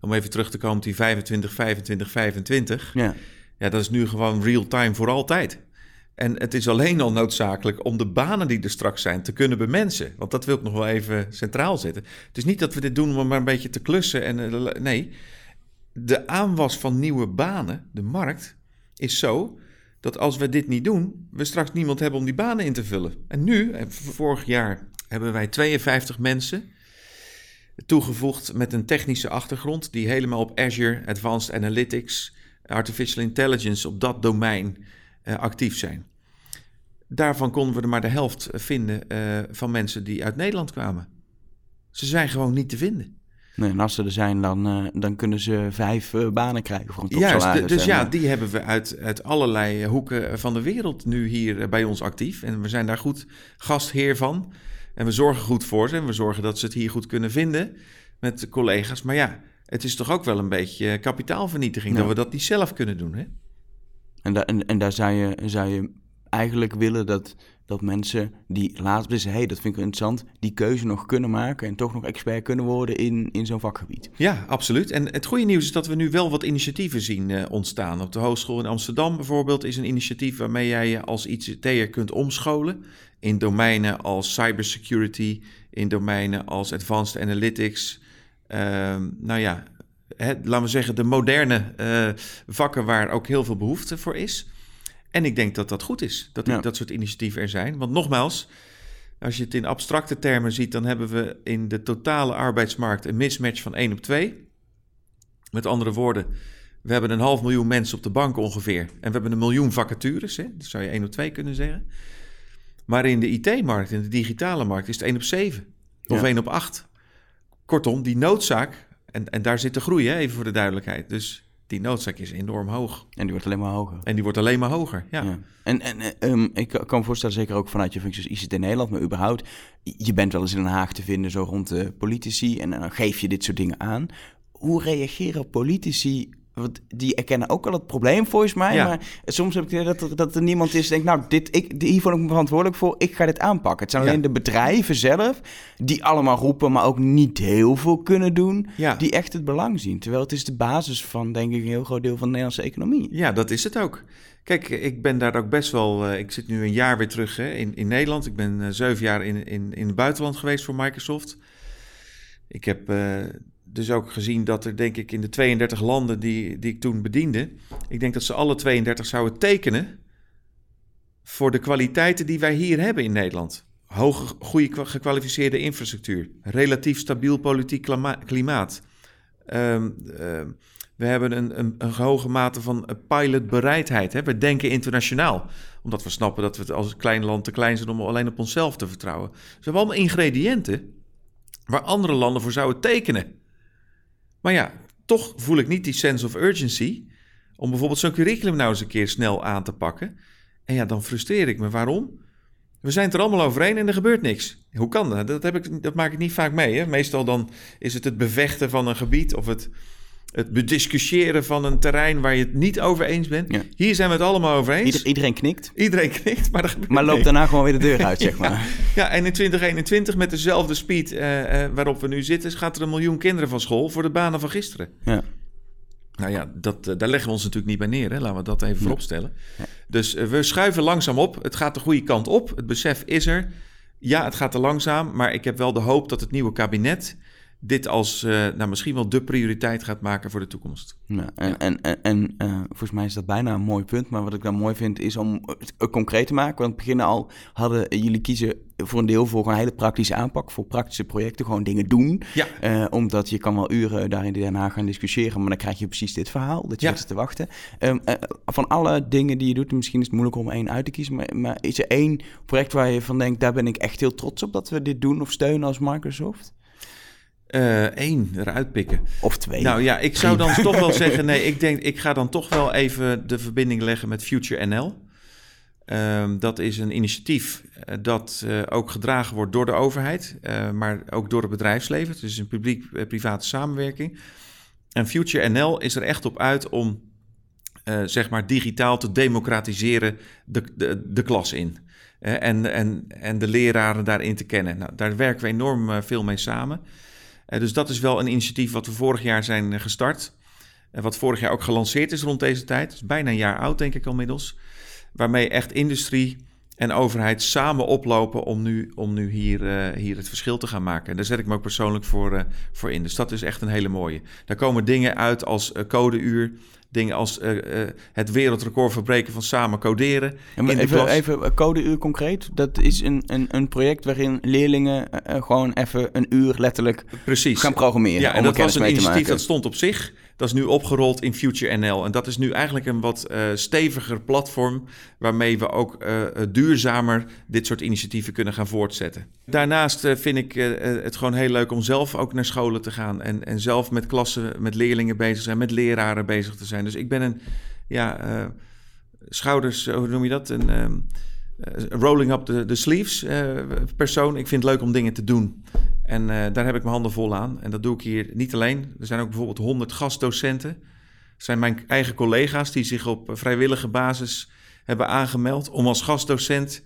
om even terug te komen op die 25, 25, 25. Ja. Ja, dat is nu gewoon real-time voor altijd. En het is alleen al noodzakelijk om de banen die er straks zijn te kunnen bemensen. Want dat wil ik nog wel even centraal zetten. Het is niet dat we dit doen om maar een beetje te klussen. En, eh, nee, de aanwas van nieuwe banen, de markt, is zo dat als we dit niet doen, we straks niemand hebben om die banen in te vullen. En nu, vorig jaar, hebben wij 52 mensen toegevoegd met een technische achtergrond die helemaal op Azure, Advanced Analytics, Artificial Intelligence op dat domein uh, actief zijn. Daarvan konden we er maar de helft vinden uh, van mensen die uit Nederland kwamen. Ze zijn gewoon niet te vinden. Nee, en als ze er zijn, dan, uh, dan kunnen ze vijf banen krijgen voor een Juist, topsalaris. dus en, ja, die hebben we uit, uit allerlei hoeken van de wereld nu hier bij ons actief. En we zijn daar goed gastheer van. En we zorgen goed voor ze en we zorgen dat ze het hier goed kunnen vinden met de collega's. Maar ja, het is toch ook wel een beetje kapitaalvernietiging Ja. dat we dat niet zelf kunnen doen. Hè? En, da- en, en daar zou je, zou je eigenlijk willen dat, dat mensen die laatst dus, hey, dat vind ik interessant, die keuze nog kunnen maken en toch nog expert kunnen worden in, in zo'n vakgebied. Ja, absoluut. En het goede nieuws is dat we nu wel wat initiatieven zien uh, ontstaan. Op de Hogeschool in Amsterdam bijvoorbeeld is een initiatief waarmee jij je als ICT'er kunt omscholen in domeinen als cybersecurity, in domeinen als advanced analytics. Uh, nou ja, hè, laten we zeggen de moderne uh, vakken waar ook heel veel behoefte voor is. En ik denk dat dat goed is, dat Ja. dat soort initiatieven er zijn. Want nogmaals, als je het in abstracte termen ziet, dan hebben we in de totale arbeidsmarkt een mismatch van 1 op 2. Met andere woorden, we hebben een half miljoen mensen op de bank ongeveer. En we hebben een miljoen vacatures, hè? dat zou je 1 op 2 kunnen zeggen. Maar in de IT-markt, in de digitale markt, is het 1 op 7 of Ja. 1 op 8. Kortom, die noodzaak en, en daar zit de groei, hè, even voor de duidelijkheid. Dus die noodzaak is enorm hoog. En die wordt alleen maar hoger. En die wordt alleen maar hoger, ja. ja. En, en um, ik kan me voorstellen, zeker ook vanuit je functies ICT in Nederland, maar überhaupt, je bent wel eens in Den Haag te vinden zo rond de politici en dan geef je dit soort dingen aan. Hoe reageren politici want die erkennen ook al het probleem volgens mij. Maar soms heb ik het dat er, dat er niemand is die denkt... nou, dit, ik, hier voel ik me verantwoordelijk voor. Ik ga dit aanpakken. Het zijn alleen de bedrijven zelf... die allemaal roepen, maar ook niet heel veel kunnen doen... die echt het belang zien. Terwijl het is de basis van, denk ik... een heel groot deel van de Nederlandse economie. Ja, dat is het ook. Kijk, ik ben daar ook best wel... Uh, ik zit nu een jaar weer terug hè, in, in Nederland. Ik ben uh, zeven jaar in, in, in het buitenland geweest voor Microsoft. Ik heb... Uh, dus ook gezien dat er, denk ik, in de 32 landen die, die ik toen bediende, ik denk dat ze alle 32 zouden tekenen voor de kwaliteiten die wij hier hebben in Nederland. Hoge, goede, gekwalificeerde infrastructuur, relatief stabiel politiek klimaat. Um, we hebben een, een, een hoge mate van pilotbereidheid. Hè? We denken internationaal, omdat we snappen dat we als klein land te klein zijn om alleen op onszelf te vertrouwen. Ze hebben allemaal ingrediënten waar andere landen voor zouden tekenen. Maar ja, toch voel ik niet die sense of urgency om bijvoorbeeld zo'n curriculum nou eens een keer snel aan te pakken. En ja, dan frustreer ik me. Waarom? We zijn het er allemaal overheen en er gebeurt niks. Hoe kan dat? Dat, heb ik, dat maak ik niet vaak mee. Hè? Meestal dan is het het bevechten van een gebied of het het bediscussiëren van een terrein waar je het niet over eens bent. Hier zijn we het allemaal over eens. iedereen knikt. Iedereen knikt, maar, maar loopt daarna gewoon weer de deur uit, zeg maar. ja, en in 2021 met dezelfde speed uh, uh, waarop we nu zitten... gaat er een miljoen kinderen van school voor de banen van gisteren. Ja. Nou ja, dat, uh, daar leggen we ons natuurlijk niet bij neer. Hè? Laten we dat even vooropstellen. Ja. Dus we schuiven langzaam op. Het gaat de goede kant op. Het besef is er. Ja, het gaat te langzaam. Maar ik heb wel de hoop dat het nieuwe kabinet dit als uh, nou, misschien wel de prioriteit gaat maken voor de toekomst. Ja, en en, en, en uh, volgens mij is dat bijna een mooi punt. Maar wat ik dan mooi vind is om het concreet te maken. Want het begin al hadden jullie kiezen voor een deel voor een hele praktische aanpak. Voor praktische projecten, gewoon dingen doen. Ja. Uh, omdat je kan wel uren daar in Den Haag gaan discussiëren. Maar dan krijg je precies dit verhaal. Dat je ja. te wachten. Um, van alle dingen die je doet, misschien is het moeilijk om één uit te kiezen. Maar, maar is er één project waar je van denkt, daar ben ik echt heel trots op dat we dit doen of steunen als Microsoft? Eén uh, eruit pikken. Of twee. Nou ja, ik zou dan toch wel zeggen: nee, ik denk, ik ga dan toch wel even de verbinding leggen met Future NL. Um, dat is een initiatief uh, dat uh, ook gedragen wordt door de overheid, uh, maar ook door het bedrijfsleven. Het is een publiek-private samenwerking. En Future NL is er echt op uit om, zeg maar, digitaal te democratiseren de, de, de klas in. en, en, en de leraren daarin te kennen. Nou, daar werken we enorm veel mee samen. Uh, dus dat is wel een initiatief wat we vorig jaar zijn uh, gestart. Uh, wat vorig jaar ook gelanceerd is rond deze tijd. is bijna een jaar oud, denk ik inmiddels. Waarmee echt industrie en overheid samen oplopen om nu, om nu hier, hier het verschil te gaan maken. En daar zet ik me ook persoonlijk voor, voor in. Dus dat is echt een hele mooie. Daar komen dingen uit als codeuur dingen als uh, uh, het wereldrecord verbreken van samen coderen. Ja, even, even codeuur concreet. Dat is een, een, een project waarin leerlingen uh, gewoon even een uur letterlijk Precies. gaan programmeren. Ja, en dat was een initiatief dat stond op zich. Dat is nu opgerold in Future NL. En dat is nu eigenlijk een wat uh, steviger platform waarmee we ook uh, duurzamer dit soort initiatieven kunnen gaan voortzetten. Daarnaast vind ik het gewoon heel leuk om zelf ook naar scholen te gaan en, en zelf met klassen, met leerlingen bezig te zijn, met leraren bezig te zijn. Dus ik ben een ja, schouders, hoe noem je dat? Een ehm, rolling up the sleeves persoon. Ik vind het leuk om dingen te doen. En uh, daar heb ik mijn handen vol aan. En dat doe ik hier niet alleen. Er zijn ook bijvoorbeeld 100 gastdocenten. Dat zijn mijn eigen collega's die zich op vrijwillige basis hebben aangemeld om als gastdocent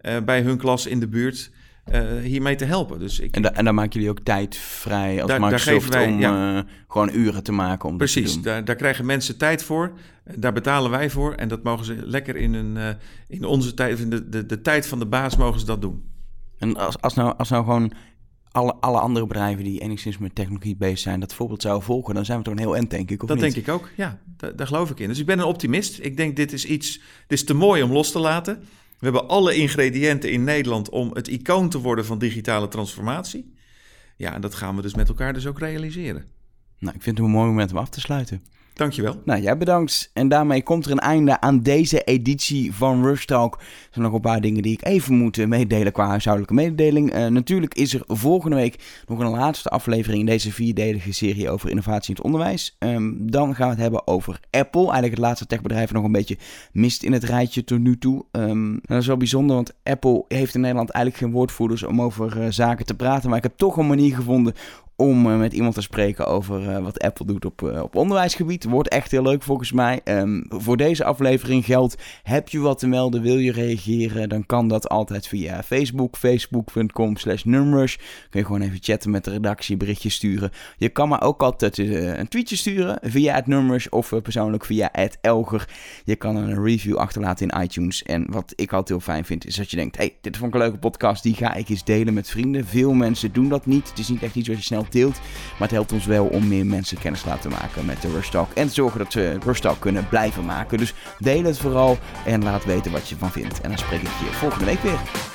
uh, bij hun klas in de buurt uh, hiermee te helpen. Dus ik, en, da en daar maken jullie ook tijd vrij als daar, Microsoft daar wij, om ja, gewoon uren te maken om Precies, te doen. Daar, daar krijgen mensen tijd voor. Daar betalen wij voor. En dat mogen ze lekker in, een, in onze tijd, in de, de, de tijd van de baas mogen ze dat doen. En als, als, nou, als nou gewoon alle, alle andere bedrijven die enigszins met technologie bezig zijn, dat voorbeeld zouden volgen, dan zijn we toch een heel end, denk ik. Of dat niet? denk ik ook, ja. Daar, daar geloof ik in. Dus ik ben een optimist. Ik denk, dit is iets, dit is te mooi om los te laten. We hebben alle ingrediënten in Nederland om het icoon te worden van digitale transformatie. Ja, en dat gaan we dus met elkaar dus ook realiseren. Nou, ik vind het een mooi moment om af te sluiten. Dankjewel. Nou, jij bedankt. En daarmee komt er een einde aan deze editie van Rush Talk. Er zijn nog een paar dingen die ik even moet meedelen qua huishoudelijke mededeling. Uh, natuurlijk is er volgende week nog een laatste aflevering in deze vierdelige serie over innovatie in het onderwijs. Um, dan gaan we het hebben over Apple. Eigenlijk het laatste techbedrijf nog een beetje mist in het rijtje tot nu toe. Um, dat is wel bijzonder, want Apple heeft in Nederland eigenlijk geen woordvoerders om over uh, zaken te praten. Maar ik heb toch een manier gevonden om uh, met iemand te spreken over uh, wat Apple doet op, uh, op onderwijsgebied. Wordt echt heel leuk volgens mij. Um, voor deze aflevering geldt, heb je wat te melden, wil je reageren, dan kan dat altijd via Facebook, facebook.com slash numrush. Kun je gewoon even chatten met de redactie, berichtjes sturen. Je kan maar ook altijd een tweetje sturen via het numrush of persoonlijk via het Elger. Je kan een review achterlaten in iTunes. En wat ik altijd heel fijn vind, is dat je denkt, hey, dit vond ik een leuke podcast, die ga ik eens delen met vrienden. Veel mensen doen dat niet. Het is niet echt iets wat je snel deelt. Maar het helpt ons wel om meer mensen kennis te laten maken met de Rush Talk. En te zorgen dat ze Rush Talk kunnen blijven maken. Dus deel het vooral en laat weten wat je ervan vindt. En dan spreek ik je volgende week weer.